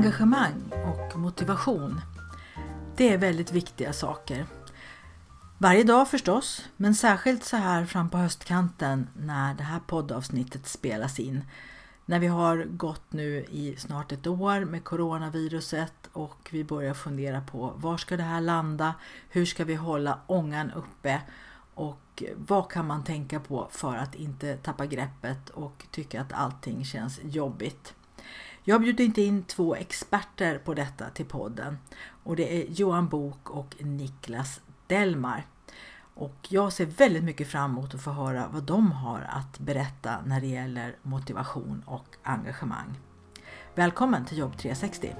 Engagemang och motivation. Det är väldigt viktiga saker. Varje dag förstås, men särskilt så här fram på höstkanten när det här poddavsnittet spelas in. När vi har gått nu i snart ett år med coronaviruset och vi börjar fundera på var ska det här landa? Hur ska vi hålla ångan uppe? Och vad kan man tänka på för att inte tappa greppet och tycka att allting känns jobbigt? Jag har bjudit in två experter på detta till podden och det är Johan Bok och Niklas Delmar. Och jag ser väldigt mycket fram emot att få höra vad de har att berätta när det gäller motivation och engagemang. Välkommen till Jobb 360!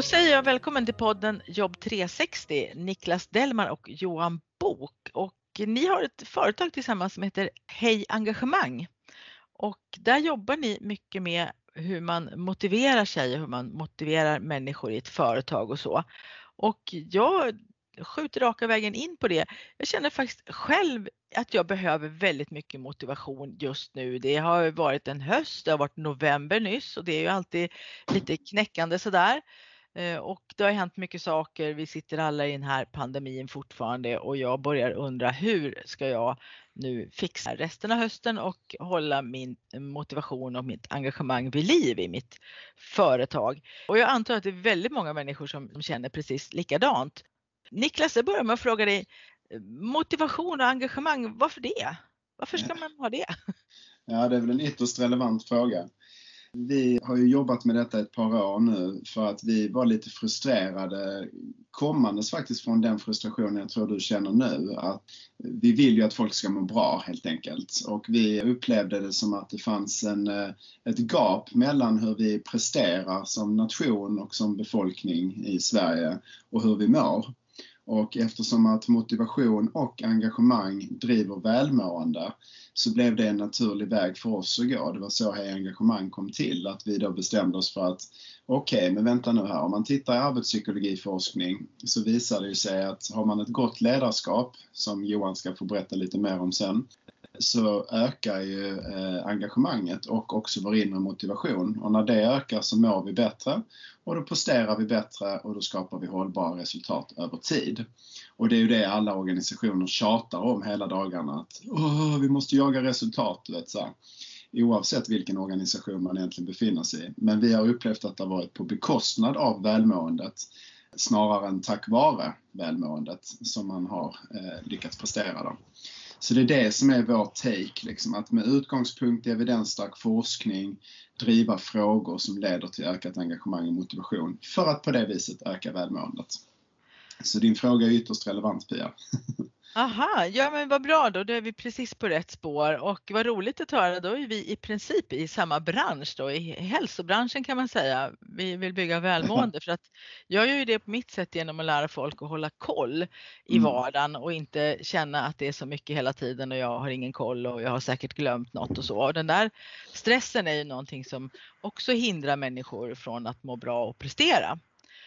Då säger jag välkommen till podden Jobb 360, Niklas Delmar och Johan Bok. Och ni har ett företag tillsammans som heter Hej Engagemang. Och där jobbar ni mycket med hur man motiverar sig och hur man motiverar människor i ett företag och så. Och jag skjuter raka vägen in på det. Jag känner faktiskt själv att jag behöver väldigt mycket motivation just nu. Det har varit en höst, det har varit november nyss och det är ju alltid lite knäckande sådär. Eh, och det har hänt mycket saker. Vi sitter alla i den här pandemin fortfarande och jag börjar undra hur ska jag nu fixa resten av hösten och hålla min motivation och mitt engagemang vid liv i mitt företag. Och jag antar att det är väldigt många människor som känner precis likadant. Niklas, jag börjar med att fråga dig motivation och engagemang, varför det? Varför ska man ha det? Ja, det är väl en ytterst relevant fråga. Vi har ju jobbat med detta ett par år nu för att vi var lite frustrerade kommandes faktiskt från den frustrationen jag tror du känner nu. Att vi vill ju att folk ska må bra helt enkelt och vi upplevde det som att det fanns en, eh, ett gap mellan hur vi presterar som nation och som befolkning i Sverige och hur vi mår. Och eftersom att motivation och engagemang driver välmående så blev det en naturlig väg för oss att gå. Det var så Hej Engagemang kom till, att vi då bestämde oss för att okej, okay, men vänta nu här, om man tittar i arbetspsykologiforskning så visar det ju sig att har man ett gott ledarskap, som Johan ska få berätta lite mer om sen, så ökar ju eh, engagemanget och också vår inre motivation. Och när det ökar så mår vi bättre och då presterar vi bättre och då skapar vi hållbara resultat över tid. Och det är ju det alla organisationer tjatar om hela dagarna att vi måste jaga resultat. Vet, så här. Oavsett vilken organisation man egentligen befinner sig i. Men vi har upplevt att det har varit på bekostnad av välmåendet snarare än tack vare välmåendet som man har eh, lyckats prestera. Då. Så det är det som är vår take, liksom, att med utgångspunkt i evidensstark forskning driva frågor som leder till ökat engagemang och motivation för att på det viset öka välmåendet. Så din fråga är ytterst relevant Pia. Aha, ja men vad bra då, då är vi precis på rätt spår och vad roligt att höra, då är vi i princip i samma bransch då, i hälsobranschen kan man säga. Vi vill bygga välmående för att jag gör ju det på mitt sätt genom att lära folk att hålla koll i mm. vardagen och inte känna att det är så mycket hela tiden och jag har ingen koll och jag har säkert glömt något och så. Och den där stressen är ju någonting som också hindrar människor från att må bra och prestera.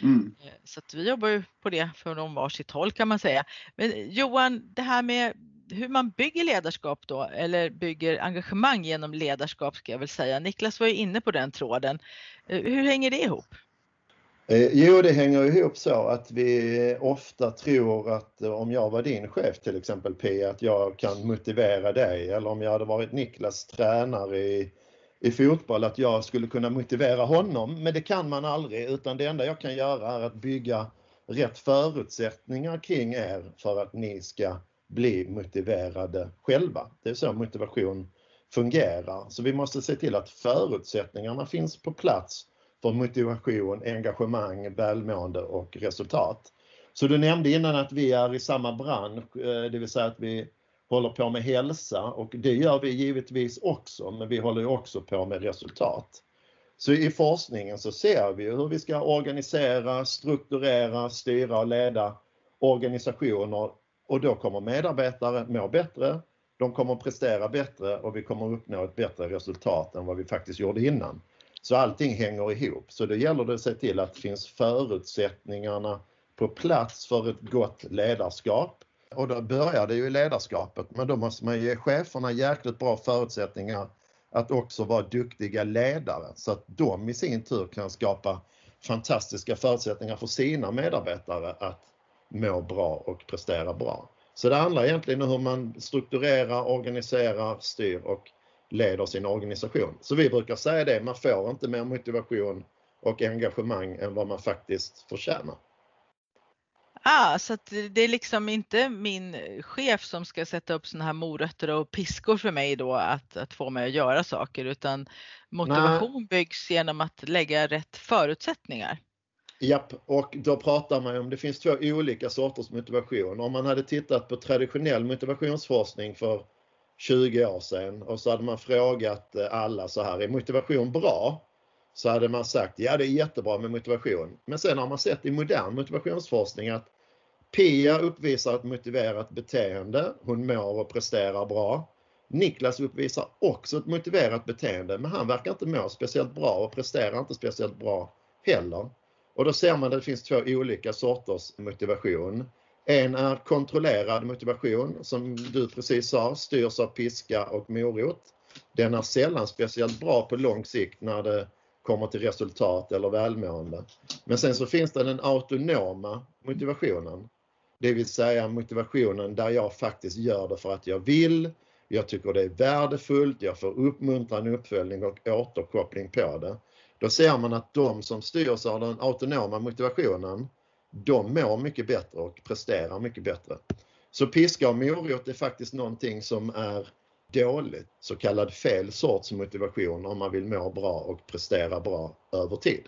Mm. Eh, så vi jobbar ju på det från varsitt håll kan man säga. Men Johan, det här med hur man bygger ledarskap då, eller bygger engagemang genom ledarskap ska jag väl säga. Niklas var ju inne på den tråden. Eh, hur hänger det ihop? Eh, jo, det hänger ihop så att vi ofta tror att om jag var din chef till exempel Pia, att jag kan motivera dig eller om jag hade varit Niklas tränare i i fotboll att jag skulle kunna motivera honom, men det kan man aldrig utan det enda jag kan göra är att bygga rätt förutsättningar kring er för att ni ska bli motiverade själva. Det är så motivation fungerar. Så vi måste se till att förutsättningarna finns på plats för motivation, engagemang, välmående och resultat. Så du nämnde innan att vi är i samma bransch, eh, det vill säga att vi håller på med hälsa och det gör vi givetvis också, men vi håller också på med resultat. Så i forskningen så ser vi hur vi ska organisera, strukturera, styra och leda organisationer och då kommer medarbetare må bättre, de kommer prestera bättre och vi kommer uppnå ett bättre resultat än vad vi faktiskt gjorde innan. Så allting hänger ihop. Så då gäller det att se till att det finns förutsättningarna på plats för ett gott ledarskap. Och då börjar det ju i ledarskapet, men då måste man ge cheferna jäkligt bra förutsättningar att också vara duktiga ledare så att de i sin tur kan skapa fantastiska förutsättningar för sina medarbetare att må bra och prestera bra. Så det handlar egentligen om hur man strukturerar, organiserar, styr och leder sin organisation. Så vi brukar säga det, man får inte mer motivation och engagemang än vad man faktiskt förtjänar. Ah, så det är liksom inte min chef som ska sätta upp såna här morötter och piskor för mig då att, att få mig att göra saker utan motivation Nej. byggs genom att lägga rätt förutsättningar. Japp, och då pratar man om, det finns två olika sorters motivation. Om man hade tittat på traditionell motivationsforskning för 20 år sedan och så hade man frågat alla så här, är motivation bra? Så hade man sagt, ja det är jättebra med motivation. Men sen har man sett i modern motivationsforskning att Pia uppvisar ett motiverat beteende, hon mår och presterar bra. Niklas uppvisar också ett motiverat beteende men han verkar inte må speciellt bra och presterar inte speciellt bra heller. Och då ser man att det finns två olika sorters motivation. En är kontrollerad motivation som du precis sa, styrs av piska och morot. Den är sällan speciellt bra på lång sikt när det kommer till resultat eller välmående. Men sen så finns det den autonoma motivationen. Det vill säga motivationen där jag faktiskt gör det för att jag vill, jag tycker det är värdefullt, jag får uppmuntran, uppföljning och återkoppling på det. Då ser man att de som styrs av den autonoma motivationen, de mår mycket bättre och presterar mycket bättre. Så piska och morot är faktiskt någonting som är dåligt, så kallad fel sorts motivation om man vill må bra och prestera bra över tid.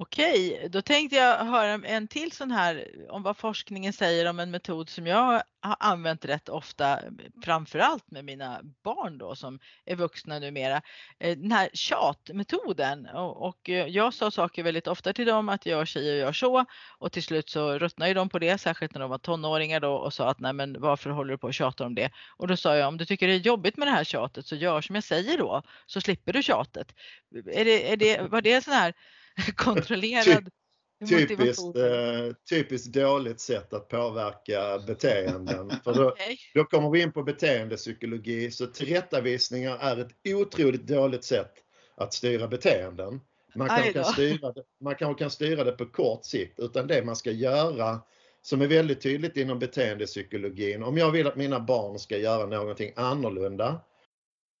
Okej, då tänkte jag höra en till sån här om vad forskningen säger om en metod som jag har använt rätt ofta, framförallt med mina barn då som är vuxna numera. Eh, den här tjatmetoden och eh, jag sa saker väldigt ofta till dem att gör si och gör så och till slut så ruttnade de på det, särskilt när de var tonåringar då och sa att nej men varför håller du på och tjatar om det? Och då sa jag om du tycker det är jobbigt med det här tjatet så gör som jag säger då så slipper du tjatet. Är det, är det, var det sån här kontrollerad Typiskt, eh, typiskt dåligt sätt att påverka beteenden. För då, okay. då kommer vi in på beteendepsykologi, så tillrättavisningar är ett otroligt dåligt sätt att styra beteenden. Man kanske kan, styra det, man kanske kan styra det på kort sikt, utan det man ska göra som är väldigt tydligt inom beteendepsykologin, om jag vill att mina barn ska göra någonting annorlunda,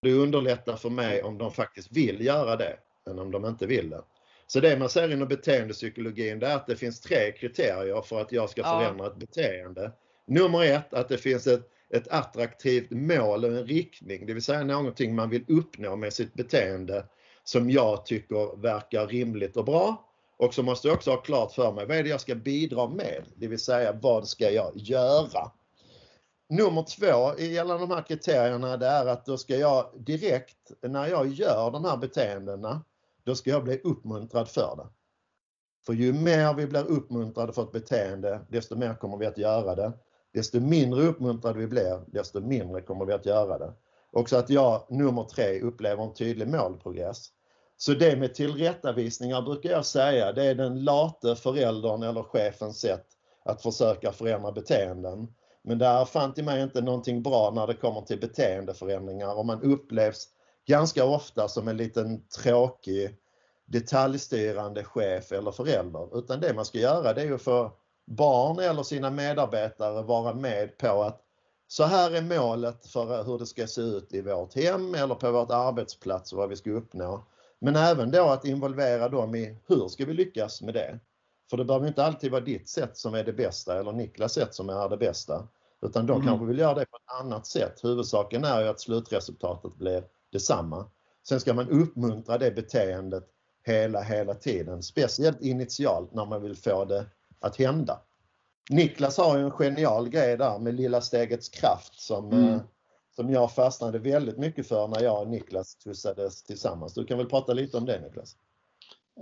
det underlättar för mig om de faktiskt vill göra det, än om de inte vill det. Så det man säger inom beteendepsykologin det är att det finns tre kriterier för att jag ska förändra ja. ett beteende. Nummer ett, att det finns ett, ett attraktivt mål och en riktning, det vill säga någonting man vill uppnå med sitt beteende som jag tycker verkar rimligt och bra. Och så måste jag också ha klart för mig, vad är det jag ska bidra med? Det vill säga, vad ska jag göra? Nummer två gällande de här kriterierna, det är att då ska jag direkt när jag gör de här beteendena då ska jag bli uppmuntrad för det. För ju mer vi blir uppmuntrade för ett beteende, desto mer kommer vi att göra det. Desto mindre uppmuntrade vi blir, desto mindre kommer vi att göra det. Också att jag, nummer tre, upplever en tydlig målprogress. Så det med tillrättavisningar brukar jag säga, det är den late föräldern eller chefens sätt att försöka förändra beteenden. Men det är fan till mig inte någonting bra när det kommer till beteendeförändringar och man upplevs ganska ofta som en liten tråkig detaljstyrande chef eller förälder. Utan det man ska göra det är att få barn eller sina medarbetare vara med på att så här är målet för hur det ska se ut i vårt hem eller på vårt arbetsplats och vad vi ska uppnå. Men även då att involvera dem i hur ska vi lyckas med det? För det behöver inte alltid vara ditt sätt som är det bästa eller Niklas sätt som är det bästa. Utan de mm. kanske vill göra det på ett annat sätt. Huvudsaken är ju att slutresultatet blir detsamma. Sen ska man uppmuntra det beteendet hela, hela tiden. Speciellt initialt när man vill få det att hända. Niklas har ju en genial grej där med lilla stegets kraft som, mm. eh, som jag fastnade väldigt mycket för när jag och Niklas tussades tillsammans. Du kan väl prata lite om det Niklas?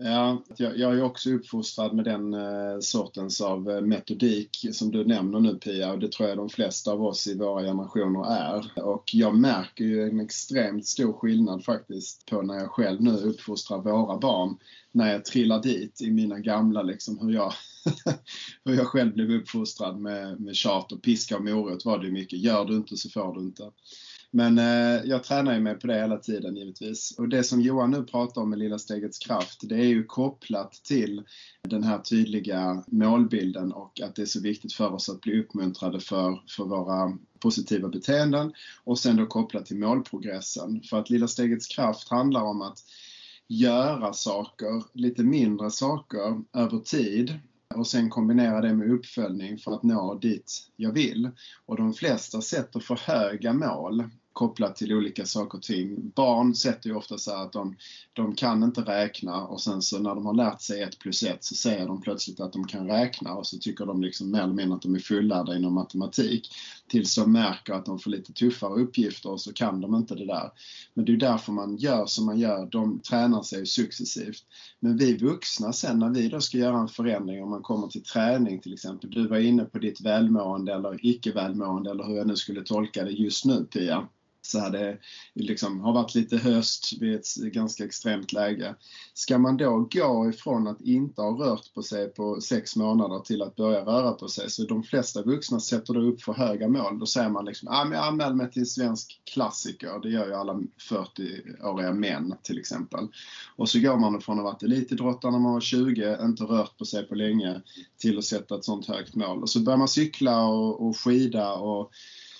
Ja, jag, jag är också uppfostrad med den eh, sortens av eh, metodik som du nämner nu Pia och det tror jag de flesta av oss i våra generationer är. Och jag märker ju en extremt stor skillnad faktiskt på när jag själv nu uppfostrar våra barn. När jag trillar dit i mina gamla, liksom hur jag, hur jag själv blev uppfostrad med, med tjat och piska och morot var det mycket. Gör du inte så får du inte. Men eh, jag tränar ju mig på det hela tiden givetvis. Och det som Johan nu pratar om med Lilla stegets kraft, det är ju kopplat till den här tydliga målbilden och att det är så viktigt för oss att bli uppmuntrade för, för våra positiva beteenden och sen då kopplat till målprogressen. För att Lilla stegets kraft handlar om att göra saker, lite mindre saker över tid och sen kombinera det med uppföljning för att nå dit jag vill. Och de flesta sätter för höga mål kopplat till olika saker och ting. Barn sätter ju ofta så att de, de kan inte räkna och sen så när de har lärt sig 1 plus 1 så säger de plötsligt att de kan räkna och så tycker de liksom mer eller mindre att de är fullärda inom matematik. Tills de märker att de får lite tuffare uppgifter och så kan de inte det där. Men det är därför man gör som man gör, de tränar sig successivt. Men vi vuxna sen när vi då ska göra en förändring, om man kommer till träning till exempel, du var inne på ditt välmående eller icke välmående eller hur jag nu skulle tolka det just nu Pia så här det liksom har varit lite höst vid ett ganska extremt läge. Ska man då gå ifrån att inte ha rört på sig på sex månader till att börja röra på sig, så de flesta vuxna sätter då upp för höga mål. Då säger man liksom, ah, men anmäl mig till svensk klassiker. Det gör ju alla 40-åriga män till exempel. Och så går man från att ha varit elitidrottare när man var 20, inte rört på sig på länge, till att sätta ett sånt högt mål. Och så börjar man cykla och, och skida och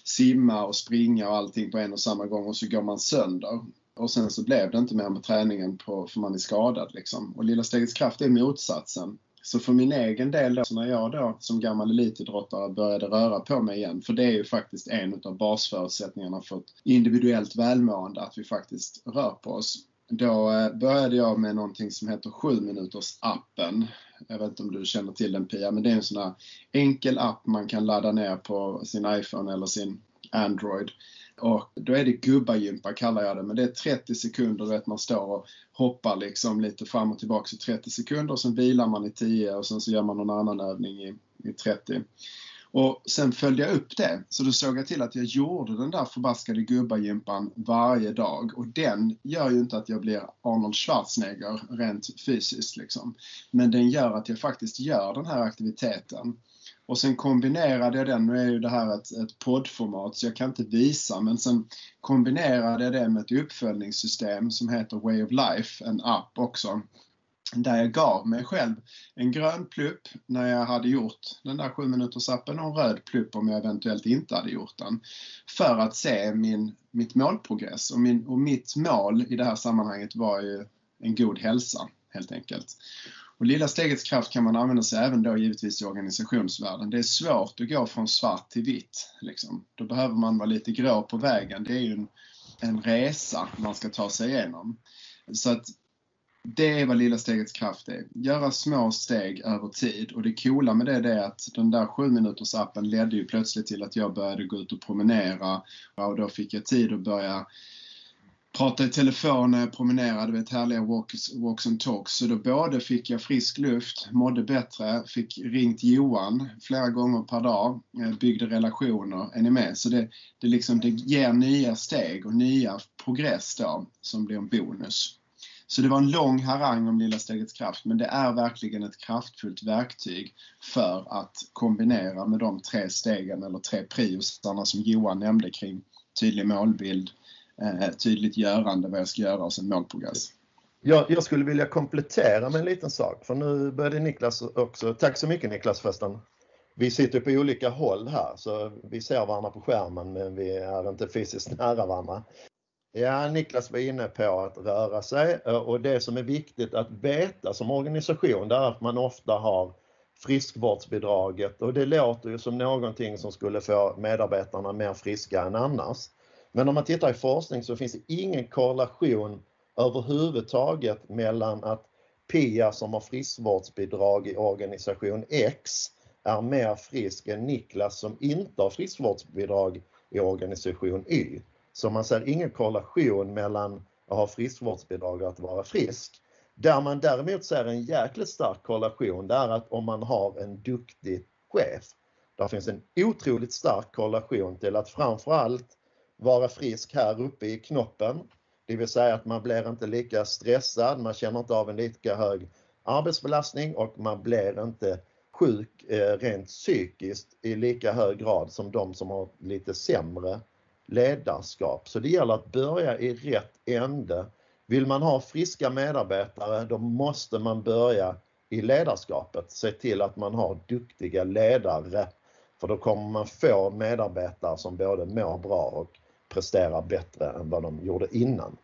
simma och springa och allting på en och samma gång och så går man sönder. Och sen så blev det inte mer med träningen på, för man är skadad liksom. Och Lilla Stegets Kraft är motsatsen. Så för min egen del då, så när jag då som gammal elitidrottare började röra på mig igen, för det är ju faktiskt en av basförutsättningarna för ett individuellt välmående, att vi faktiskt rör på oss. Då eh, började jag med någonting som heter 7 minuters appen. Jag vet inte om du känner till den Pia, men det är en sån här enkel app man kan ladda ner på sin iPhone eller sin Android. Och då är det gubbagympa kallar jag det, men det är 30 sekunder, vet man står och hoppar liksom lite fram och tillbaka i 30 sekunder och sen vilar man i 10 och sen så gör man någon annan övning i, i 30. Och sen följde jag upp det, så då såg jag till att jag gjorde den där förbaskade gubbagympan varje dag. Och den gör ju inte att jag blir Arnold Schwarzenegger rent fysiskt liksom. Men den gör att jag faktiskt gör den här aktiviteten. Och sen kombinerade jag den, nu är ju det här ett, ett poddformat så jag kan inte visa, men sen kombinerade jag det med ett uppföljningssystem som heter Way of Life, en app också där jag gav mig själv en grön plupp när jag hade gjort den där 7 minuters appen och en röd plupp om jag eventuellt inte hade gjort den. För att se min, mitt målprogress och, min, och mitt mål i det här sammanhanget var ju en god hälsa helt enkelt. Och lilla stegets kraft kan man använda sig även då givetvis i organisationsvärlden. Det är svårt att gå från svart till vitt. Liksom. Då behöver man vara lite grå på vägen. Det är ju en, en resa man ska ta sig igenom. Så att det är vad lilla stegets kraft är. Göra små steg över tid och det coola med det är att den där 7 minuters appen ledde ju plötsligt till att jag började gå ut och promenera och då fick jag tid att börja prata i telefon när jag promenerade, vet härliga walks, walks and talks. Så då både fick jag frisk luft, mådde bättre, fick ringt Johan flera gånger per dag, eh, byggde relationer. Är ni med? Så det, det, liksom, det ger nya steg och nya progress då som blir en bonus. Så det var en lång harang om Lilla stegets kraft men det är verkligen ett kraftfullt verktyg för att kombinera med de tre stegen eller tre priosarna som Johan nämnde kring tydlig målbild, eh, tydligt görande vad jag ska göra och sen målprogress. Jag, jag skulle vilja komplettera med en liten sak för nu började Niklas också, tack så mycket Niklas förresten. Vi sitter på olika håll här så vi ser varandra på skärmen men vi är inte fysiskt nära varandra. Ja, Niklas var inne på att röra sig eh, och det som är viktigt att veta som organisation det är att man ofta har friskvårdsbidraget och det låter ju som någonting som skulle få medarbetarna mer friska än annars. Men om man tittar i forskning så finns det ingen korrelation överhuvudtaget mellan att Pia som har friskvårdsbidrag i organisation X är mer frisk än Niklas som inte har friskvårdsbidrag i organisation Y. Så man ser ingen korrelation mellan att ha friskvårdsbidrag och att vara frisk. Där man däremot ser en jäkligt stark korrelation det är att om man har en duktig chef. Där finns en otroligt stark korrelation till att framförallt vara frisk här uppe i knoppen. Det vill säga att man blir inte lika stressad, man känner inte av en lika hög arbetsbelastning och man blir inte sjuk eh, rent psykiskt i lika hög grad som de som har lite sämre ledarskap. Så det gäller att börja i rätt ände. Vill man ha friska medarbetare då måste man börja i ledarskapet. Se till att man har duktiga ledare. För då kommer man få medarbetare som både mår bra och presterar bättre än vad de gjorde innan.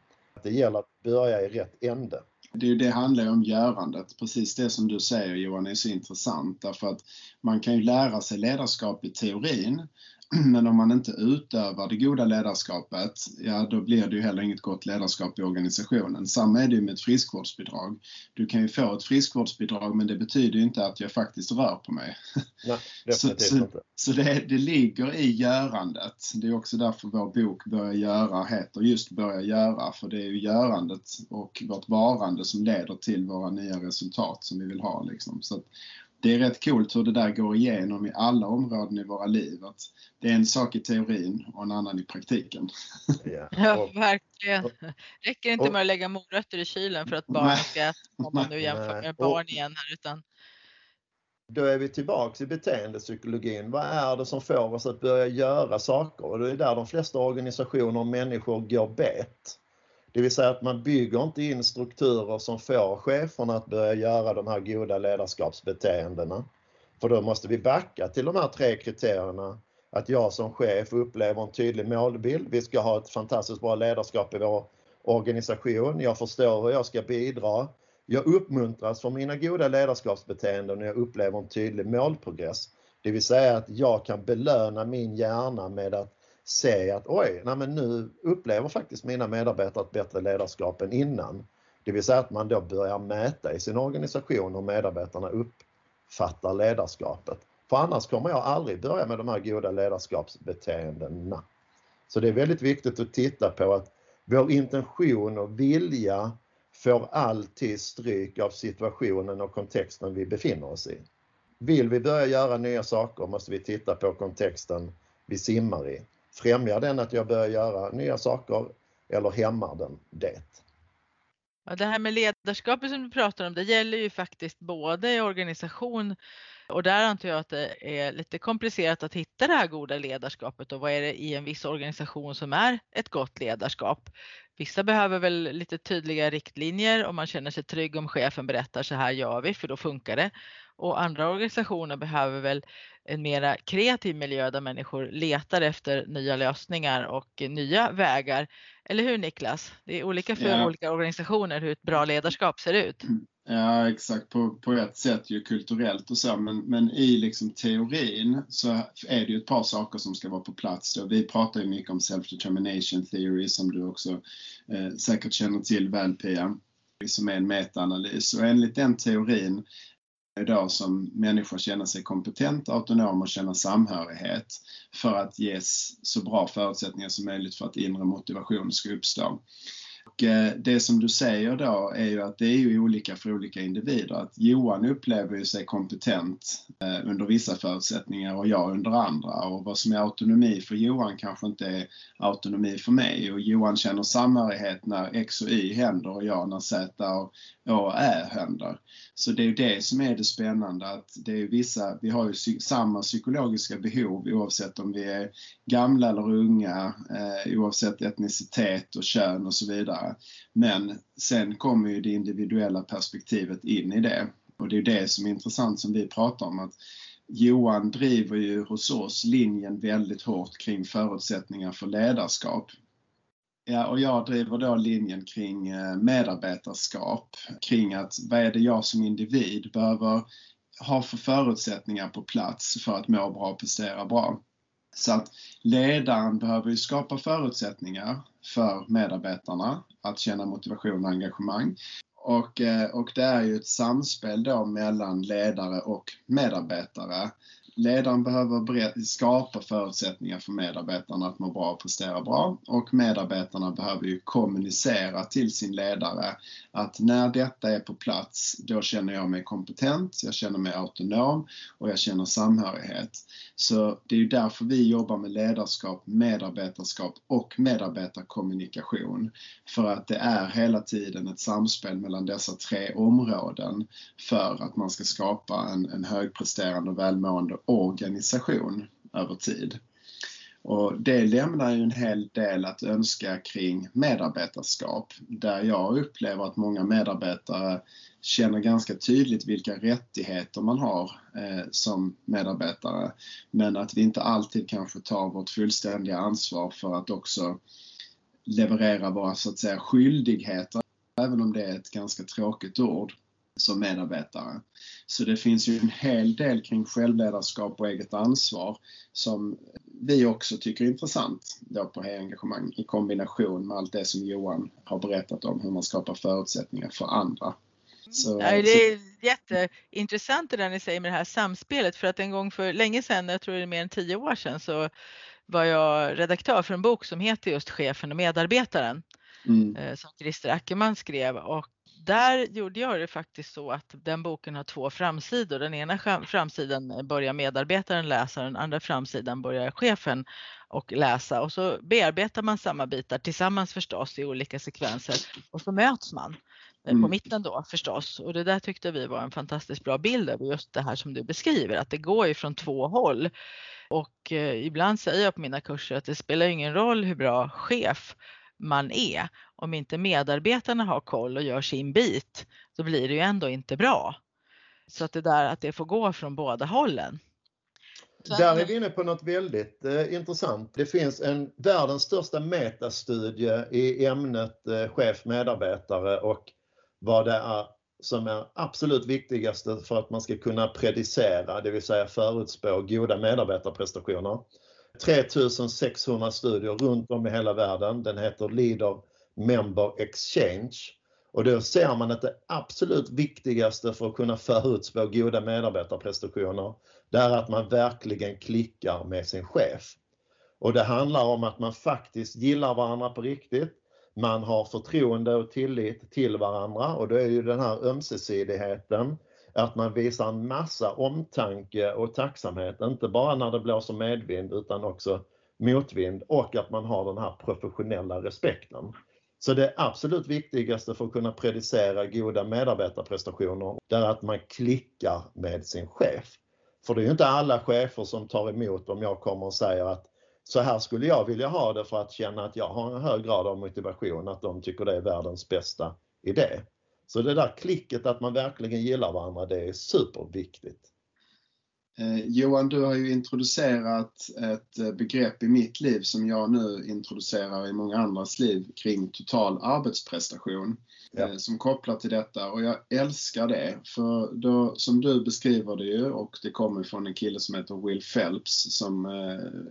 Det gäller att börja i rätt ände. Det, är det handlar om görandet. Precis det som du säger Johan är så intressant därför att man kan ju lära sig ledarskap i teorin men om man inte utövar det goda ledarskapet, ja då blir det ju heller inget gott ledarskap i organisationen. Samma är det ju med ett friskvårdsbidrag. Du kan ju få ett friskvårdsbidrag men det betyder inte att jag faktiskt rör på mig. Nej, definitivt så, så, så det, det ligger i görandet. Det är också därför vår bok Börja göra heter just Börja göra, för det är ju görandet och vårt varande som leder till våra nya resultat som vi vill ha. Liksom. Så det är rätt coolt hur det där går igenom i alla områden i våra liv. Att det är en sak i teorin och en annan i praktiken. Ja, ja verkligen. räcker inte med att lägga morötter i kylen för att barnen ska äta, om man nu jämför med barn igen här. Utan... Då är vi tillbaks i beteendepsykologin. Vad är det som får oss att börja göra saker? Och det är där de flesta organisationer och människor går bet. Det vill säga att man bygger inte in strukturer som får cheferna att börja göra de här goda ledarskapsbeteendena. För då måste vi backa till de här tre kriterierna. Att jag som chef upplever en tydlig målbild. Vi ska ha ett fantastiskt bra ledarskap i vår organisation. Jag förstår hur jag ska bidra. Jag uppmuntras för mina goda ledarskapsbeteenden och jag upplever en tydlig målprogress. Det vill säga att jag kan belöna min hjärna med att se att oj, nej men nu upplever faktiskt mina medarbetare ett bättre ledarskap än innan. Det vill säga att man då börjar mäta i sin organisation hur medarbetarna uppfattar ledarskapet. För annars kommer jag aldrig börja med de här goda ledarskapsbeteendena. Så det är väldigt viktigt att titta på att vår intention och vilja får alltid stryk av situationen och kontexten vi befinner oss i. Vill vi börja göra nya saker måste vi titta på kontexten vi simmar i. Främjar den att jag börjar göra nya saker eller hämmar den det? Ja, det här med ledarskapet som du pratar om, det gäller ju faktiskt både i organisation och där antar jag att det är lite komplicerat att hitta det här goda ledarskapet och vad är det i en viss organisation som är ett gott ledarskap? Vissa behöver väl lite tydliga riktlinjer och man känner sig trygg om chefen berättar så här gör vi för då funkar det. Och andra organisationer behöver väl en mera kreativ miljö där människor letar efter nya lösningar och nya vägar. Eller hur Niklas? Det är olika för ja. olika organisationer hur ett bra ledarskap ser ut. Ja exakt, på, på ett sätt ju kulturellt och så men, men i liksom teorin så är det ju ett par saker som ska vara på plats. Då. Vi pratar ju mycket om self-determination theory som du också eh, säkert känner till väl Pia som är en metaanalys och enligt den teorin idag som människor känner sig kompetenta, autonoma och känna samhörighet för att ges så bra förutsättningar som möjligt för att inre motivation ska uppstå. Och eh, det som du säger då är ju att det är ju olika för olika individer. Att Johan upplever ju sig kompetent eh, under vissa förutsättningar och jag under andra. Och vad som är autonomi för Johan kanske inte är autonomi för mig. Och Johan känner samhörighet när X och Y händer och jag när Z och Å och Ä händer. Så det är ju det som är det spännande att det är vissa, vi har ju samma psykologiska behov oavsett om vi är gamla eller unga, eh, oavsett etnicitet och kön och så vidare. Men sen kommer ju det individuella perspektivet in i det. Och det är det som är intressant som vi pratar om att Johan driver ju hos oss linjen väldigt hårt kring förutsättningar för ledarskap. Ja, och jag driver då linjen kring eh, medarbetarskap, kring att vad är det jag som individ behöver ha för förutsättningar på plats för att må bra och prestera bra. Så att ledaren behöver ju skapa förutsättningar för medarbetarna att känna motivation och engagemang. Och, eh, och det är ju ett samspel då mellan ledare och medarbetare ledaren behöver skapa förutsättningar för medarbetarna att må bra och prestera bra och medarbetarna behöver ju kommunicera till sin ledare att när detta är på plats, då känner jag mig kompetent, jag känner mig autonom och jag känner samhörighet. Så det är ju därför vi jobbar med ledarskap, medarbetarskap och medarbetarkommunikation. För att det är hela tiden ett samspel mellan dessa tre områden för att man ska skapa en, en högpresterande och välmående organisation över tid. Och det lämnar ju en hel del att önska kring medarbetarskap där jag upplever att många medarbetare känner ganska tydligt vilka rättigheter man har eh, som medarbetare. Men att vi inte alltid kanske tar vårt fullständiga ansvar för att också leverera våra så att säga skyldigheter, även om det är ett ganska tråkigt ord som medarbetare. Så det finns ju en hel del kring självledarskap och eget ansvar som vi också tycker är intressant då på Hej-engagemang i kombination med allt det som Johan har berättat om hur man skapar förutsättningar för andra. Så, ja, det är jätteintressant det där ni säger med det här samspelet för att en gång för länge sedan, jag tror det är mer än tio år sedan, så var jag redaktör för en bok som heter just Chefen och medarbetaren. Mm. Eh, som Christer Ackerman skrev och där gjorde jag det faktiskt så att den boken har två framsidor. Den ena framsidan börjar medarbetaren läsa, den andra framsidan börjar chefen och läsa och så bearbetar man samma bitar tillsammans förstås i olika sekvenser och så möts man eh, mm. på mitten då förstås. Och det där tyckte vi var en fantastiskt bra bild över just det här som du beskriver, att det går ju från två håll. Och eh, ibland säger jag på mina kurser att det spelar ingen roll hur bra chef man är. Om inte medarbetarna har koll och gör sin bit, så blir det ju ändå inte bra. Så att det där att det får gå från båda hållen. Där är vi inne på något väldigt eh, intressant. Det finns en världens största metastudie i ämnet eh, chef medarbetare och vad det är som är absolut viktigaste för att man ska kunna predicera, det vill säga förutspå goda medarbetarprestationer. 3600 studier runt om i hela världen. Den heter Leader Member Exchange. Och då ser man att det absolut viktigaste för att kunna förutspå goda medarbetarprestationer, det är att man verkligen klickar med sin chef. Och det handlar om att man faktiskt gillar varandra på riktigt. Man har förtroende och tillit till varandra och då är ju den här ömsesidigheten att man visar en massa omtanke och tacksamhet, inte bara när det blåser medvind utan också motvind och att man har den här professionella respekten. Så det absolut viktigaste för att kunna predicera goda medarbetarprestationer, det är att man klickar med sin chef. För det är ju inte alla chefer som tar emot om jag kommer och säger att så här skulle jag vilja ha det för att känna att jag har en hög grad av motivation, att de tycker det är världens bästa idé. Så det där klicket att man verkligen gillar varandra, det är superviktigt. Eh, Johan, du har ju introducerat ett eh, begrepp i mitt liv som jag nu introducerar i många andras liv kring total arbetsprestation ja. Eh, som kopplar till detta och jag älskar det. För då, som du beskriver det ju och det kommer från en kille som heter Will Phelps som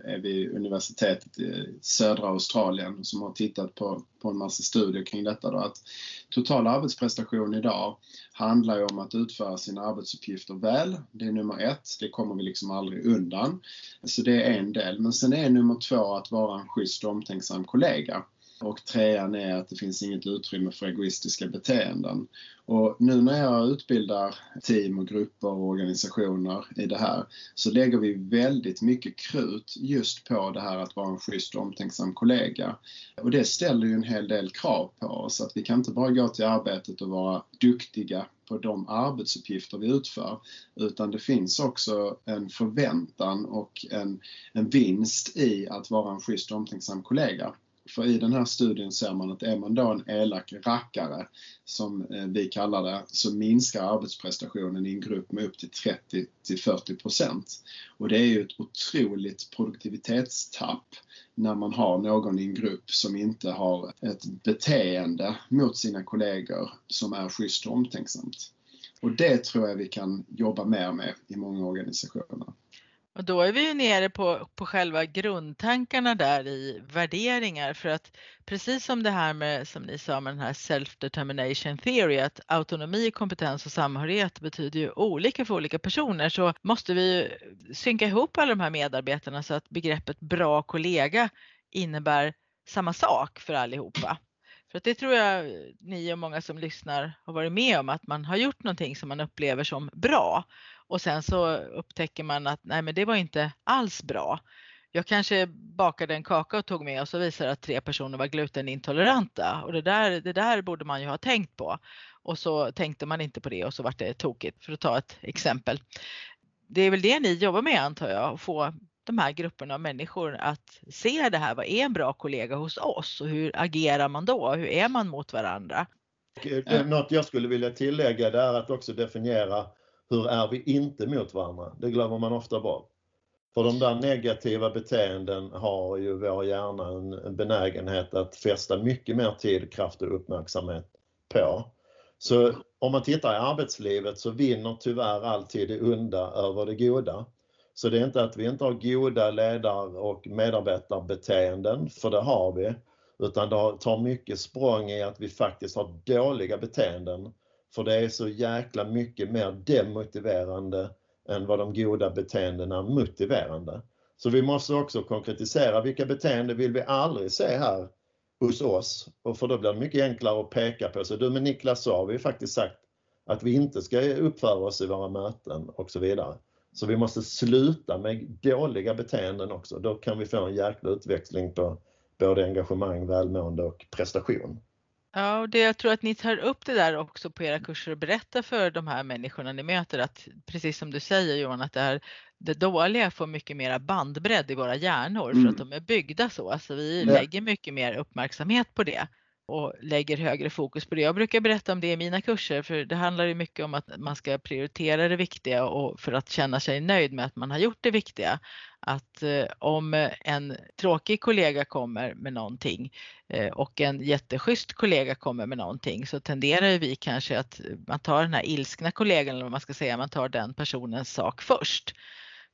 är vid universitetet i södra Australien som har tittat på, på en massa studier kring detta då, att total arbetsprestation idag handlar ju om att utföra sina arbetsuppgifter väl. Det är nummer ett, det kommer vi liksom aldrig undan. Så det är en del. Men sen är nummer två att vara en schysst och omtänksam kollega. Och trean är att det finns inget utrymme för egoistiska beteenden. Och nu när jag utbildar team och grupper och organisationer i det här så lägger vi väldigt mycket krut just på det här att vara en schysst och omtänksam kollega. Och det ställer ju en hel del krav på oss att vi kan inte bara gå till arbetet och vara duktiga på de arbetsuppgifter vi utför utan det finns också en förväntan och en, en vinst i att vara en schysst och omtänksam kollega. För i den här studien ser man att är man då en elak rackare, som eh, vi kallar det, så minskar arbetsprestationen i en grupp med upp till 30 till 40 procent. Och det är ju ett otroligt produktivitetstapp när man har någon i en grupp som inte har ett beteende mot sina kollegor som är schysst och omtänksamt. Och det tror jag vi kan jobba mer med i många organisationer. Och då är vi ju nere på, på själva grundtankarna där i värderingar för att precis som det här med som ni sa med den här self-determination theory att autonomi, kompetens och samhörighet betyder ju olika för olika personer så måste vi synka ihop alla de här medarbetarna så att begreppet bra kollega innebär samma sak för allihopa. För att det tror jag eh, ni och många som lyssnar har varit med om att man har gjort någonting som man upplever som bra och sen så upptäcker man att nej men det var inte alls bra. Jag kanske bakade en kaka och tog med och så visade att tre personer var glutenintoleranta och det där, det där borde man ju ha tänkt på. Och så tänkte man inte på det och så vart det tokigt för att ta ett exempel. Det är väl det ni jobbar med antar jag, att få de här grupperna av människor att se det här. Vad är en bra kollega hos oss och hur agerar man då? Hur är man mot varandra? Eh, något jag skulle vilja tillägga det är att också definiera hur är vi inte mot varandra? Det glömmer man ofta bort. För de där negativa beteenden har ju vår hjärna en, en benägenhet att fästa mycket mer tid, kraft och uppmärksamhet på. Så om man tittar i arbetslivet så vinner tyvärr alltid det onda över det goda. Så det är inte att vi inte har goda ledar och medarbetarbeteenden, för det har vi, utan det tar mycket språng i att vi faktiskt har dåliga beteenden för det är så jäkla mycket mer demotiverande än vad de goda beteendena är motiverande. Så vi måste också konkretisera vilka beteenden vill vi aldrig se här hos oss? Och för då blir det mycket enklare att peka på. Så du med Niklas så har vi faktiskt sagt att vi inte ska uppföra oss i våra möten och så vidare. Så vi måste sluta med dåliga beteenden också. Då kan vi få en jäkla utväxling på både engagemang, välmående och prestation. Ja, och det, jag tror att ni tar upp det där också på era kurser och berättar för de här människorna ni möter att precis som du säger Johan att det, här, det dåliga får mycket mera bandbredd i våra hjärnor mm. för att de är byggda så. Alltså vi ja. lägger mycket mer uppmärksamhet på det och lägger högre fokus på det. Jag brukar berätta om det i mina kurser för det handlar ju mycket om att man ska prioritera det viktiga och för att känna sig nöjd med att man har gjort det viktiga. Att eh, om en tråkig kollega kommer med någonting eh, och en jätteschysst kollega kommer med någonting så tenderar vi kanske att eh, man tar den här ilskna kollegan eller vad man ska säga, man tar den personens sak först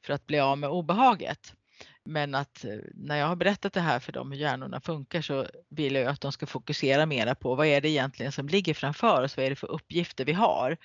för att bli av med obehaget. Men att eh, när jag har berättat det här för dem hur hjärnorna funkar så vill jag att de ska fokusera mera på vad är det egentligen som ligger framför oss? Vad är det för uppgifter vi har?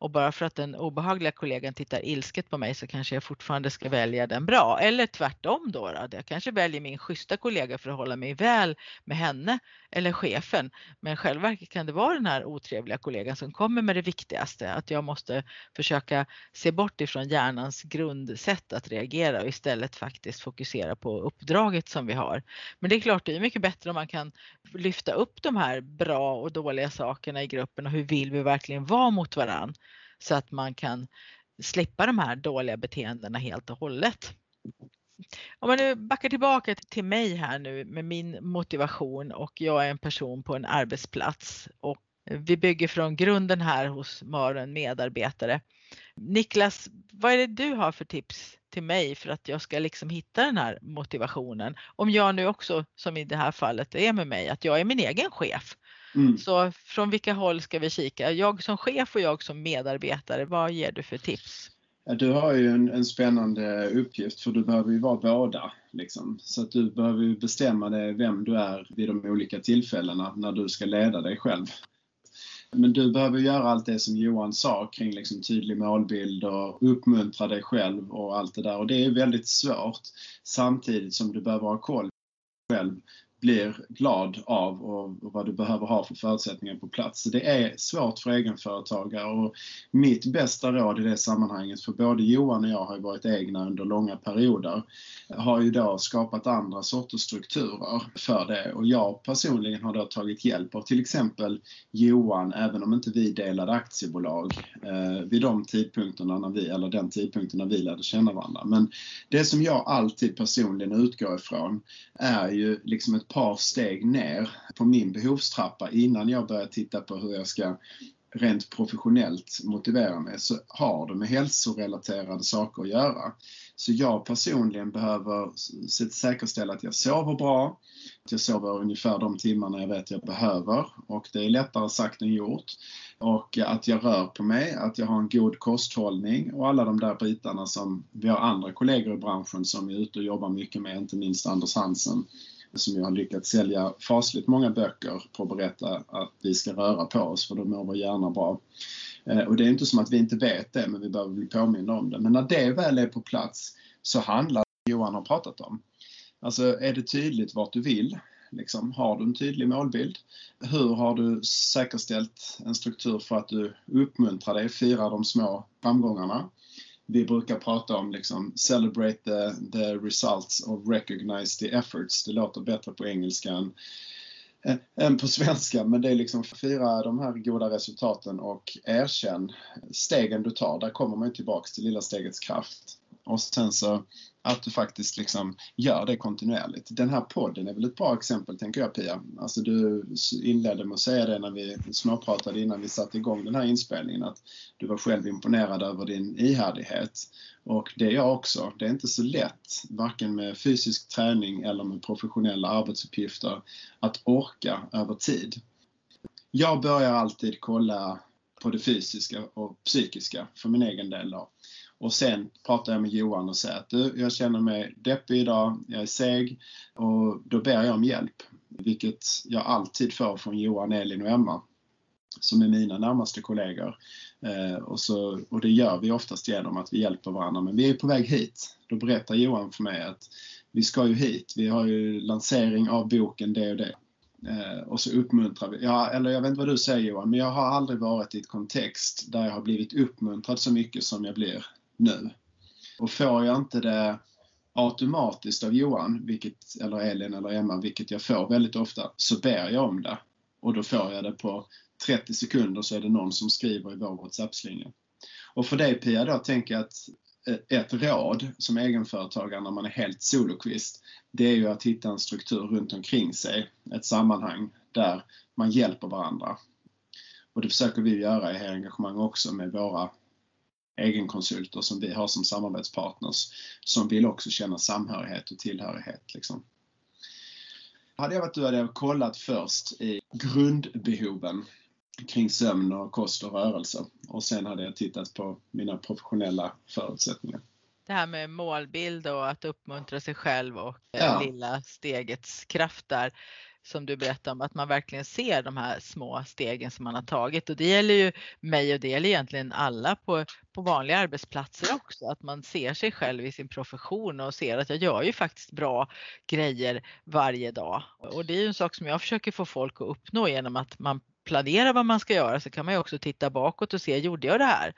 Och bara för att den obehagliga kollegan tittar ilsket på mig så kanske jag fortfarande ska välja den bra. Eller tvärtom då, då. Jag kanske väljer min schyssta kollega för att hålla mig väl med henne eller chefen. Men själva kan det vara den här otrevliga kollegan som kommer med det viktigaste. Att jag måste försöka se bort ifrån hjärnans grundsätt att reagera och istället faktiskt fokusera på uppdraget som vi har. Men det är klart, det är mycket bättre om man kan lyfta upp de här bra och dåliga sakerna i gruppen och hur vill vi verkligen vara mot varann så att man kan slippa de här dåliga beteendena helt och hållet. Om man nu backar tillbaka till mig här nu med min motivation och jag är en person på en arbetsplats och vi bygger från grunden här hos Maren medarbetare. Niklas, vad är det du har för tips till mig för att jag ska liksom hitta den här motivationen? Om jag nu också, som i det här fallet, är med mig, att jag är min egen chef. Mm. Så från vilka håll ska vi kika? Jag som chef och jag som medarbetare, vad ger du för tips? Du har ju en, en, spännande uppgift för du behöver ju vara båda. Liksom. Så att du behöver ju bestämma dig vem du är vid de olika tillfällena när du ska leda dig själv. Men du behöver göra allt det som Johan sa kring liksom tydlig målbild och uppmuntra dig själv och allt det där. Och det är väldigt svårt samtidigt som du behöver ha koll själv blir glad av och, vad du behöver ha för förutsättningar på plats. det är svårt för egenföretagare och mitt bästa råd i det sammanhanget, för både Johan och jag har ju varit egna under långa perioder, har ju då skapat andra sorters strukturer för det och jag personligen har då tagit hjälp av till exempel Johan, även om inte vi delade aktiebolag eh, vid de tidpunkterna när vi, eller den tidpunkten när vi lärde känna varandra. Men det som jag alltid personligen utgår ifrån är ju liksom ett par steg ner på min behovstrappa innan jag börjar titta på hur jag ska rent professionellt motivera mig så har det med hälsorelaterade saker att göra. Så jag personligen behöver säkerställa att jag sover bra, att Jag sover ungefär de timmarna jag vet jag behöver och det är lättare sagt än gjort. Och att jag rör på mig, att jag har en god kosthållning och alla de där bitarna som vi har andra kollegor i branschen som är ute och jobbar mycket med, inte minst Anders Hansen som ju har lyckats sälja fasligt många böcker på att berätta att vi ska röra på oss för då mår vår hjärna bra. Eh, och det är inte som att vi inte vet det, men vi behöver bli påminna om det. Men när det väl är på plats så handlar det Johan har pratat om. Alltså är det tydligt vart du vill? Liksom, har du en tydlig målbild? Hur har du säkerställt en struktur för att du uppmuntrar dig, firar de små framgångarna? Vi brukar prata om liksom celebrate the, the results och recognize the efforts. Det låter bättre på engelska än, eh, än på svenska, men det är liksom fira de här goda resultaten och erkänn stegen du tar. Där kommer man tillbaks till lilla stegets kraft. Och sen så att du faktiskt liksom gör det kontinuerligt. Den här podden är väl ett bra exempel tänker jag Pia. Alltså du inledde med att säga det när vi småpratade innan vi satte igång den här inspelningen att du var själv imponerad över din ihärdighet. Och det är jag också. Det är inte så lätt, varken med fysisk träning eller med professionella arbetsuppgifter, att orka över tid. Jag börjar alltid kolla på det fysiska och psykiska för min egen del. Då. Och sen pratar jag med Johan och säger att du, jag känner mig deppig idag, jag är seg och då ber jag om hjälp. Vilket jag alltid får från Johan, Elin och Emma som är mina närmaste kollegor. Eh, och, så, och det gör vi oftast genom att vi hjälper varandra. Men vi är på väg hit. Då berättar Johan för mig att vi ska ju hit. Vi har ju lansering av boken det och det. Eh, och så uppmuntrar vi. Ja, eller jag vet inte vad du säger Johan, men jag har aldrig varit i ett kontext där jag har blivit uppmuntrad så mycket som jag blir nu. Och får jag inte det automatiskt av Johan, vilket, eller Elin eller Emma, vilket jag får väldigt ofta, så ber jag om det. Och då får jag det på 30 sekunder så är det någon som skriver i vår WhatsApp-slinga. Och för dig Pia då tänker jag att ett råd som egenföretagare när man är helt solokvist, det är ju att hitta en struktur runt omkring sig, ett sammanhang där man hjälper varandra. Och det försöker vi göra i Här engagemang också med våra egenkonsulter som vi har som samarbetspartners som vill också känna samhörighet och tillhörighet. Liksom. Hade jag varit du hade jag kollat först i grundbehoven kring sömn och kost och rörelse och sen hade jag tittat på mina professionella förutsättningar. Det här med målbild och att uppmuntra sig själv och ja. lilla stegets kraft där som du berättade om, att man verkligen ser de här små stegen som man har tagit. Och det gäller ju mig och det gäller egentligen alla på, på vanliga arbetsplatser också, att man ser sig själv i sin profession och ser att jag gör ju faktiskt bra grejer varje dag. Och det är ju en sak som jag försöker få folk att uppnå genom att man planerar vad man ska göra så kan man ju också titta bakåt och se, gjorde jag det här?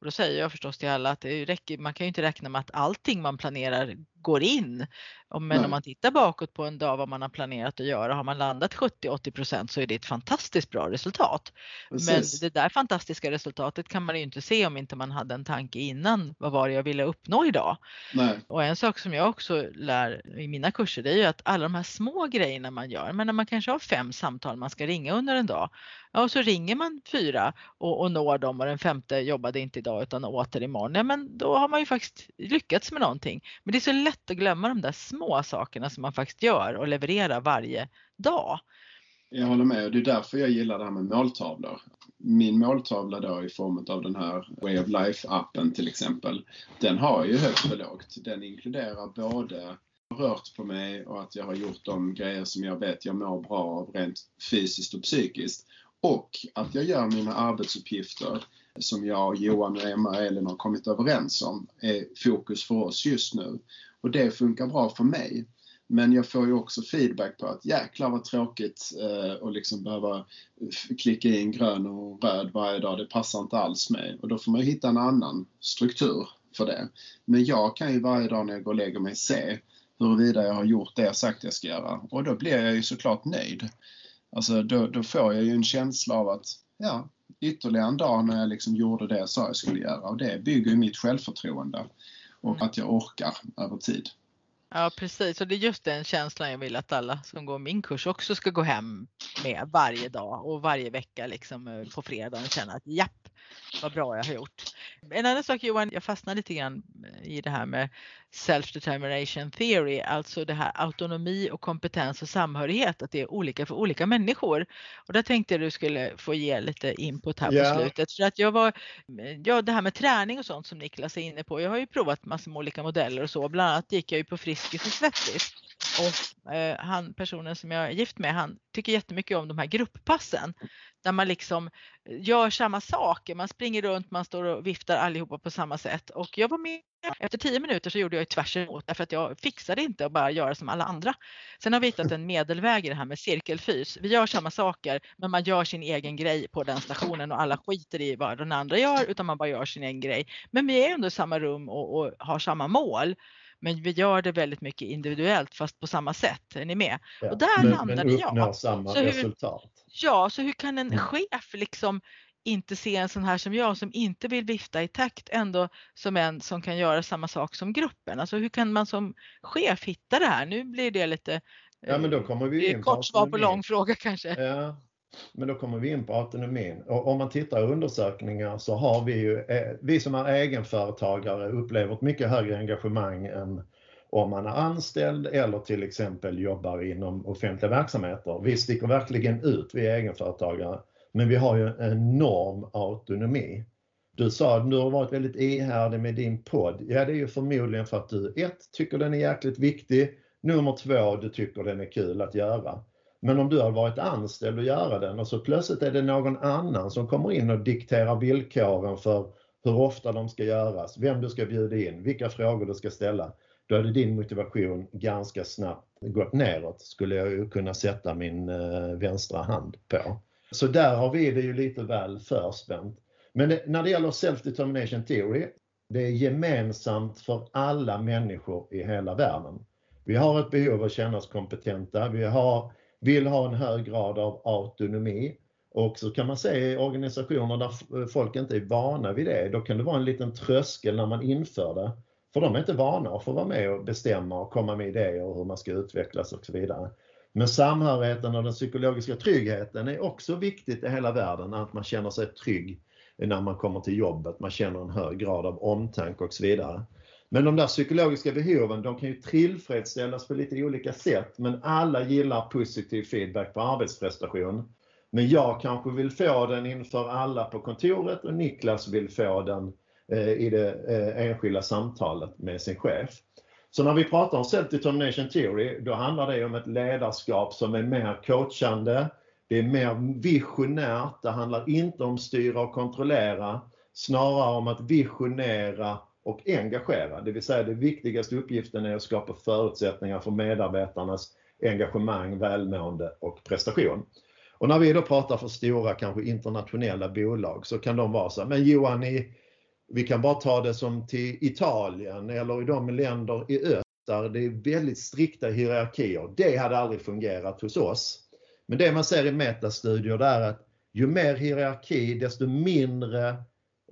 Och då säger jag förstås till alla att det räcker, man kan ju inte räkna med att allting man planerar går in. Men Nej. om man tittar bakåt på en dag vad man har planerat att göra, har man landat 70-80% så är det ett fantastiskt bra resultat. Precis. Men det där fantastiska resultatet kan man ju inte se om inte man hade en tanke innan. Vad var det jag ville uppnå idag? Nej. Och en sak som jag också lär i mina kurser det är ju att alla de här små grejerna man gör, men när man kanske har fem samtal man ska ringa under en dag. Ja, och så ringer man fyra och, och når dem och den femte jobbade inte idag utan åter imorgon. Ja, men då har man ju faktiskt lyckats med någonting. Men det är så lätt att glömma de där små sakerna som man faktiskt gör och levererar varje dag. Jag håller med och det är därför jag gillar det här med måltavlor. Min måltavla då i form av den här Way of Life-appen till exempel, den har ju högt och lågt. Den inkluderar både rört på mig och att jag har gjort de grejer som jag vet jag mår bra av rent fysiskt och psykiskt. Och att jag gör mina arbetsuppgifter som jag, Johan och Emma och Elin har kommit överens om är fokus för oss just nu. Och det funkar bra för mig. Men jag får ju också feedback på att jäklar vad tråkigt eh, och liksom behöva klicka in grön och röd varje dag. Det passar inte alls mig. Och då får man hitta en annan struktur för det. Men jag kan ju varje dag när jag går och lägger mig se huruvida jag har gjort det jag sagt jag ska göra. Och då blir jag ju såklart nöjd. Alltså då, då får jag ju en känsla av att ja, ytterligare en dag när jag liksom gjorde det jag sa jag skulle göra och det bygger ju mitt självförtroende och mm. att jag orkar över tid. Ja precis och det är just den känslan jag vill att alla som går min kurs också ska gå hem med varje dag och varje vecka liksom eh, på fredagen och känna att japp vad bra jag har gjort. En annan sak Johan, jag fastnade lite grann i det här med self-determination theory, alltså det här autonomi och kompetens och samhörighet, att det är olika för olika människor. Och där tänkte jag du skulle få ge lite input här Ja. på slutet. För att jag var, ja det här med träning och sånt som Niklas är inne på, jag har ju provat massor med olika modeller och så, bland annat gick jag ju på Friskis och Svettis. Och eh, han, personen som jag är gift med, han tycker jättemycket om de här grupppassen där man liksom eh, gör samma saker. Man springer runt, man står och viftar allihopa på samma sätt och jag var med. Efter tio minuter så gjorde jag tvärs emot därför att jag fixade inte att bara göra som alla andra. Sen har vi hittat en medelväg i det här med cirkelfys. Vi gör samma saker men man gör sin egen grej på den stationen och alla skiter i vad den andra gör utan man bara gör sin egen grej. Men vi är ändå i samma rum och, och har samma mål. Men vi gör det väldigt mycket individuellt fast på samma sätt. Är ni med? Ja, Och där men, landade men jag. samma Så hur- resultat. Ja, så hur kan en Mm. chef liksom inte se en sån här som jag som inte vill vifta i takt ändå som en som kan göra samma sak som gruppen? Alltså hur kan man som chef hitta det här? Nu blir det lite Ja, men då eh, kommer vi in kort svar på lång fråga kanske. Ja, men då kommer vi in på autonomin. Och om man tittar i undersökningar så har vi ju, eh, vi som är egenföretagare upplever ett mycket högre engagemang än om man är anställd eller till exempel jobbar inom offentliga verksamheter. Vi sticker verkligen ut, vi är egenföretagare, men vi har ju en enorm autonomi. Du sa att du har varit väldigt ihärdig med din podd. Ja, det är ju förmodligen för att du ett, tycker den är jäkligt viktig. Nummer två, du tycker den är kul att göra. Men om du har varit anställd och göra den och så plötsligt är det någon annan som kommer in och dikterar villkoren för hur ofta de ska göras, vem du ska bjuda in, vilka frågor du ska ställa. Då hade din motivation ganska snabbt gått neråt, skulle jag ju kunna sätta min eh, vänstra hand på. Så där har vi det ju lite väl förspänt. Men när det gäller self-determination theory, det är gemensamt för alla människor i hela världen. Vi har ett behov av att känna oss kompetenta. Vi har, vill ha en hög grad av autonomi. Och så kan man se i organisationer där folk inte är vana vid det, då kan det vara en liten tröskel när man inför det. För de är inte vana att få vara med och bestämma och komma med idéer och hur man ska utvecklas och så vidare. Men samhörigheten och den psykologiska tryggheten är också viktigt i hela världen, att man känner sig trygg när man kommer till jobbet, man känner en hög grad av omtanke och så vidare. Men de där psykologiska behoven, de kan ju tillfredsställas på lite olika sätt, men alla gillar positiv feedback på arbetsprestation. Men jag kanske vill få den inför alla på kontoret och Niklas vill få den eh, i det eh, enskilda samtalet med sin chef. Så när vi pratar om self-determination theory, då handlar det om ett ledarskap som är mer coachande, det är mer visionärt, det handlar inte om styra och kontrollera, snarare om att visionera och engagera. Det vill säga den viktigaste uppgiften är att skapa förutsättningar för medarbetarnas engagemang, välmående och prestation. Och när vi då pratar för stora, kanske internationella bolag så kan de vara så här, men Johan, ni, vi kan bara ta det som till Italien eller i de länder i öst där det är väldigt strikta hierarkier. Det hade aldrig fungerat hos oss. Men det man ser i metastudier det är att ju mer hierarki, desto mindre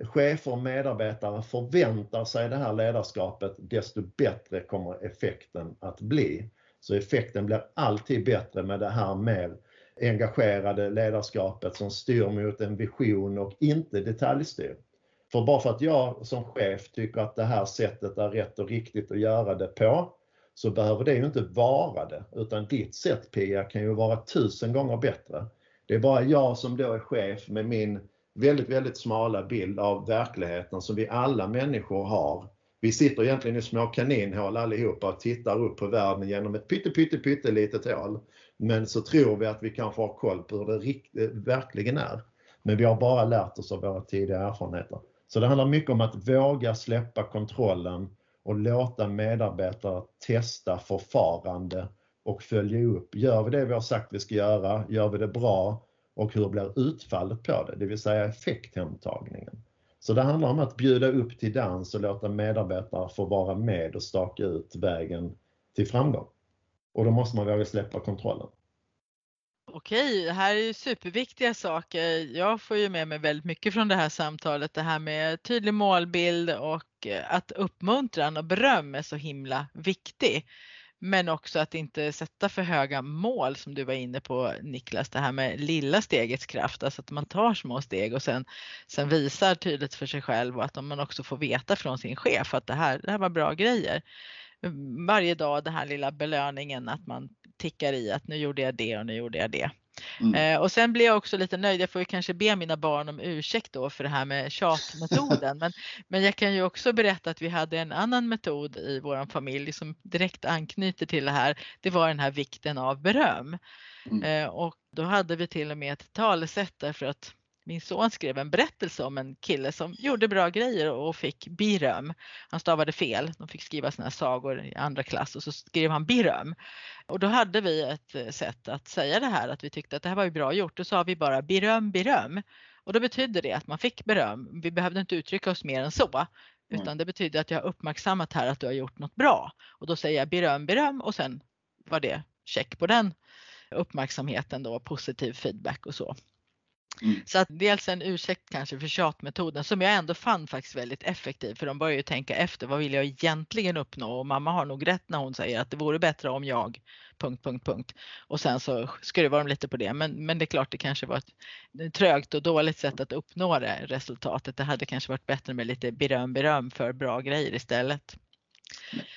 chefer och medarbetare förväntar sig det här ledarskapet, desto bättre kommer effekten att bli. Så effekten blir alltid bättre med det här mer engagerade ledarskapet som styr mot en vision och inte detaljstyr. För bara för att jag som chef tycker att det här sättet är rätt och riktigt att göra det på, så behöver det ju inte vara det, utan ditt sätt Pia kan ju vara tusen gånger bättre. Det är bara jag som då är chef med min väldigt, väldigt smala bild av verkligheten som vi alla människor har. Vi sitter egentligen i små kaninhål allihopa och tittar upp på världen genom ett pytte, pytte, pytte litet hål. Men så tror vi att vi kanske har koll på hur det rikt- eh, verkligen är. Men vi har bara lärt oss av våra tidiga erfarenheter. Så det handlar mycket om att våga släppa kontrollen och låta medarbetare testa förfarande och följa upp. Gör vi det vi har sagt vi ska göra? Gör vi det bra? Och hur blir utfallet på det? Det vill säga effekthemtagningen. Så det handlar om att bjuda upp till dans och låta medarbetare få vara med och staka ut vägen till framgång. Och då måste man våga släppa kontrollen. Okej, det här är ju superviktiga saker. Jag får ju med mig väldigt mycket från det här samtalet. Det här med tydlig målbild och eh, att uppmuntran och beröm är så himla viktigt. Men också att inte sätta för höga mål som du var inne på Niklas, det här med lilla stegets kraft, alltså att man tar små steg och sen, sen visar tydligt för sig själv och att man också får veta från sin chef att det här, det här var bra grejer. Mm, varje dag den här lilla belöningen att man tickar i att nu gjorde jag det och nu gjorde jag det. Mm. Eh, och sen blir jag också lite nöjd. Jag får ju kanske be mina barn om ursäkt då för det här med tjatmetoden. men, men jag kan ju också berätta att vi hade en annan metod i vår familj som direkt anknyter till det här. Det var den här vikten av beröm. Mm. Eh, och då hade vi till och med ett talesätt därför att min son skrev en berättelse om en kille som gjorde bra grejer och fick beröm. Han stavade fel. De fick skriva sina sagor i andra klass och så skrev han beröm. Och då hade vi ett eh, sätt att säga det här att vi tyckte att det här var ju bra gjort. Då sa vi bara beröm, beröm. Och då betydde det att man fick beröm. Vi behövde inte uttrycka oss mer än så. Utan det betyder att jag har uppmärksammat här att du har gjort något bra. Och då säger jag beröm, beröm och sen var det check på den uppmärksamheten då, positiv feedback och så. Mm. Så att dels en ursäkt kanske för tjatmetoden som jag ändå fann faktiskt väldigt effektiv för de börjar ju tänka efter vad vill jag egentligen uppnå och mamma har nog rätt när hon säger att det vore bättre om jag... Punkt, punkt, punkt. Och sen så skruvar de lite på det men, men det är klart det kanske var ett trögt och dåligt sätt att uppnå det resultatet. Det hade kanske varit bättre med lite beröm, beröm för bra grejer istället.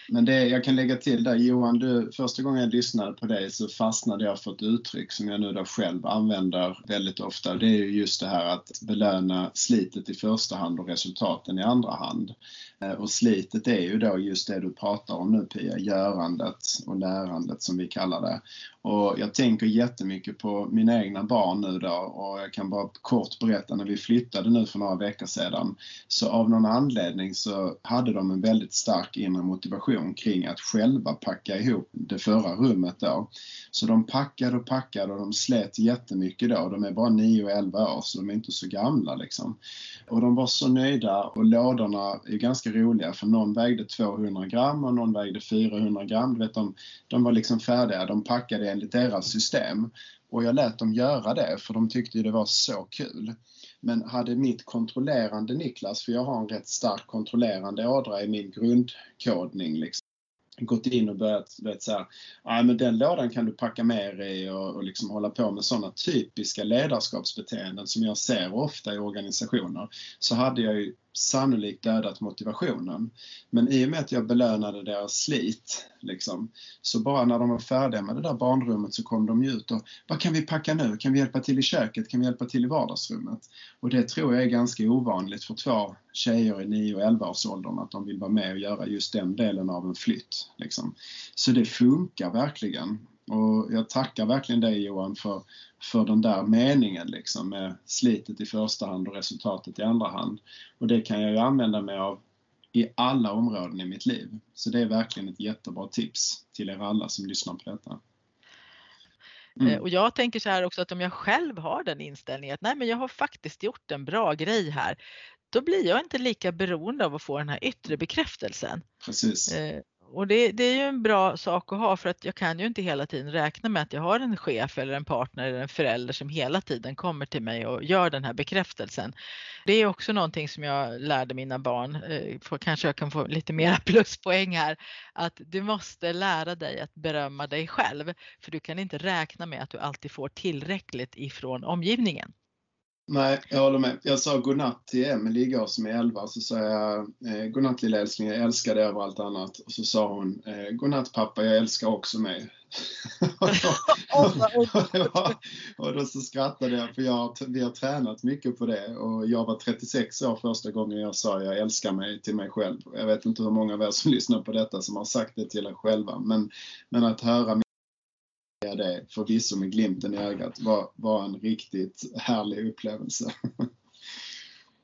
Men det, jag kan lägga till där, Johan, du, första gången jag lyssnade på dig så fastnade jag för ett uttryck som jag nu då själv använder väldigt ofta. Det är just det här att belöna slitet i första hand och resultaten i andra hand. Eh, och slitet är ju då just det du pratar om nu Pia, görandet och lärandet som vi kallar det. Och jag tänker jättemycket på mina egna barn nu då och jag kan bara kort berätta när vi flyttade nu för några veckor sedan så av någon anledning så hade de en väldigt stark inre motivation kring att själva packa ihop det förra rummet då. Så de packade och packade och de slet jättemycket då. De är bara 9 och 11 år så de är inte så gamla liksom. Och de var så nöjda och lådorna är ganska roliga för någon vägde 200 gram och någon vägde 400 gram. Du vet, de, de var liksom färdiga, de packade enligt deras system. Och jag lät dem göra det för de tyckte det var så kul. Men hade mitt kontrollerande Niklas, för jag har en rätt stark kontrollerande ådra i min grundkodning, liksom, gått in och börjat vet, så här, men den lådan kan du packa mer i och, och liksom hålla på med sådana typiska ledarskapsbeteenden som jag ser ofta i organisationer, så hade jag ju sannolikt dödat motivationen. Men i och med att jag belönade deras slit, liksom, så bara när de var färdiga med det där barnrummet så kom de ut och vad kan vi packa nu? Kan vi hjälpa till i köket? Kan vi hjälpa till i vardagsrummet? Och det tror jag är ganska ovanligt för två tjejer i 9 och 11 års åldern att de vill vara med och göra just den delen av en flytt. Liksom. Så det funkar verkligen. Och jag tackar verkligen dig Johan för, för den där meningen liksom med slitet i första hand och resultatet i andra hand. Och det kan jag ju använda mig av i alla områden i mitt liv. Så det är verkligen ett jättebra tips till er alla som lyssnar på detta. Mm. Och jag tänker så här också att om jag själv har den inställningen att nej men jag har faktiskt gjort en bra grej här. Då blir jag inte lika beroende av att få den här yttre bekräftelsen. Precis. Och det, det, är ju en bra sak att ha för att jag kan ju inte hela tiden räkna med att jag har en chef eller en partner eller en förälder som hela tiden kommer till mig och gör den här bekräftelsen. Det är också någonting som jag lärde mina barn, eh, för kanske jag kan få lite mera pluspoäng här, att du måste lära dig att berömma dig själv för du kan inte räkna med att du alltid får tillräckligt ifrån omgivningen. Nej, jag håller med. Jag sa godnatt till Emelie igår som är 11. Så sa jag eh, godnatt lilla älskling, jag älskar dig över allt annat. Och så sa hon eh, godnatt pappa, jag älskar också mig. och då så skrattade jag för jag, vi har tränat mycket på det och jag var 36 år första gången jag sa jag älskar mig till mig själv. Jag vet inte hur många av er som lyssnar på detta som har sagt det till er själva men, men att höra det förvisso med glimten i ögat var, var en riktigt härlig upplevelse.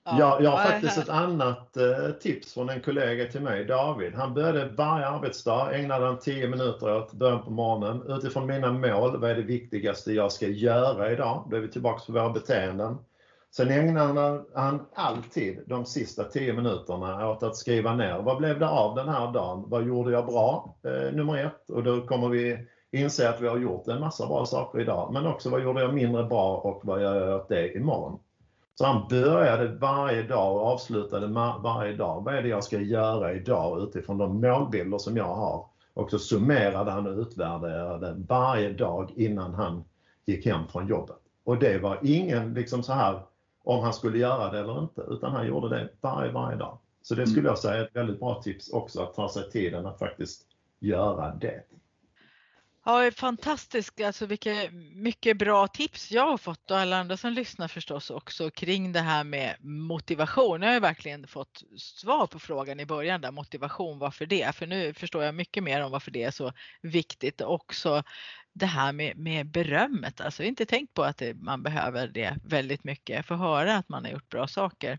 Ja, jag har faktiskt ett annat eh, tips från en kollega till mig, David. Han började varje arbetsdag, ägnade han 10 minuter åt början på morgonen. Utifrån mina mål, vad är det viktigaste jag ska göra idag? Då är vi tillbaka på våra beteenden. Sen ägnade han alltid de sista 10 minuterna åt att skriva ner, vad blev det av den här dagen? Vad gjorde jag bra? Eh, nummer ett. Och då kommer vi inse att vi har gjort en massa bra saker idag, men också vad gjorde jag mindre bra och vad gör jag åt det imorgon? Så han började varje dag och avslutade varje dag. Vad är det jag ska göra idag utifrån de målbilder som jag har? Och så summerade han och utvärderade varje dag innan han gick hem från jobbet. Och det var ingen liksom så här om han skulle göra det eller inte, utan han gjorde det varje, varje dag. Så det skulle jag säga är ett väldigt bra tips också, att ta sig tiden att faktiskt göra det. Ja, fantastiskt. Alltså vilka mycket bra tips jag har fått och alla andra som lyssnar förstås också kring det här med motivation. Jag har ju verkligen fått svar på frågan i början där motivation, varför det? För nu förstår jag mycket mer om varför det är så viktigt. Också det här med, med berömmet, alltså inte tänkt på att det, man behöver det väldigt mycket. Få höra att man har gjort bra saker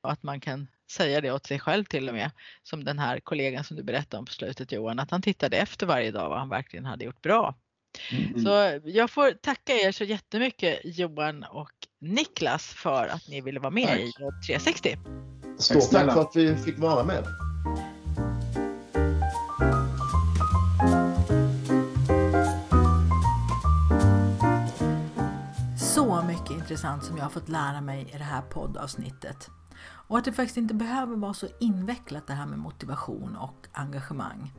och att man kan säga det åt sig själv till och med. Som den här kollegan som du berättade om på slutet Johan, att han tittade efter varje dag vad han verkligen hade gjort bra. Mm. Så jag får tacka er så jättemycket Johan och Niklas för att ni ville vara med tack. i Jobb 360. Stort tack för att vi fick vara med. Så mycket intressant som jag har fått lära mig i det här poddavsnittet. Och att det faktiskt inte behöver vara så invecklat det här med motivation och engagemang.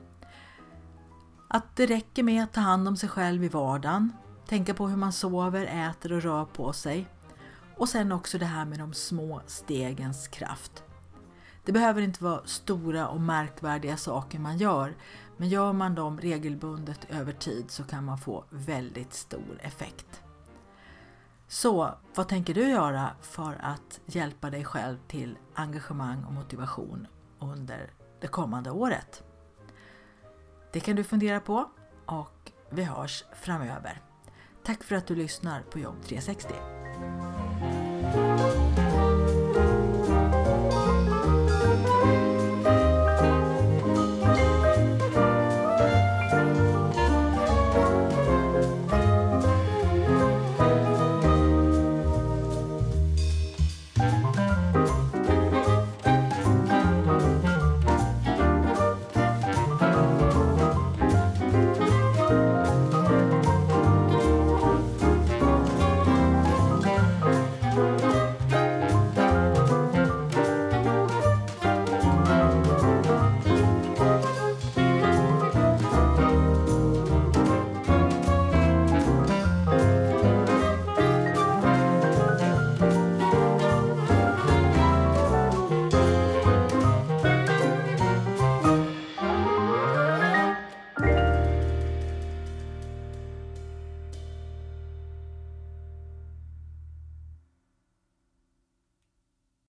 Att det räcker med att ta hand om sig själv i vardagen, tänka på hur man sover, äter och rör på sig. Och sen också det här med de små stegens kraft. Det behöver inte vara stora och märkvärdiga saker man gör, men gör man dem regelbundet över tid så kan man få väldigt stor effekt. Så vad tänker du göra för att hjälpa dig själv till engagemang och motivation under det kommande året? Det kan du fundera på och vi hörs framöver. Tack för att du lyssnar på Jobb 360.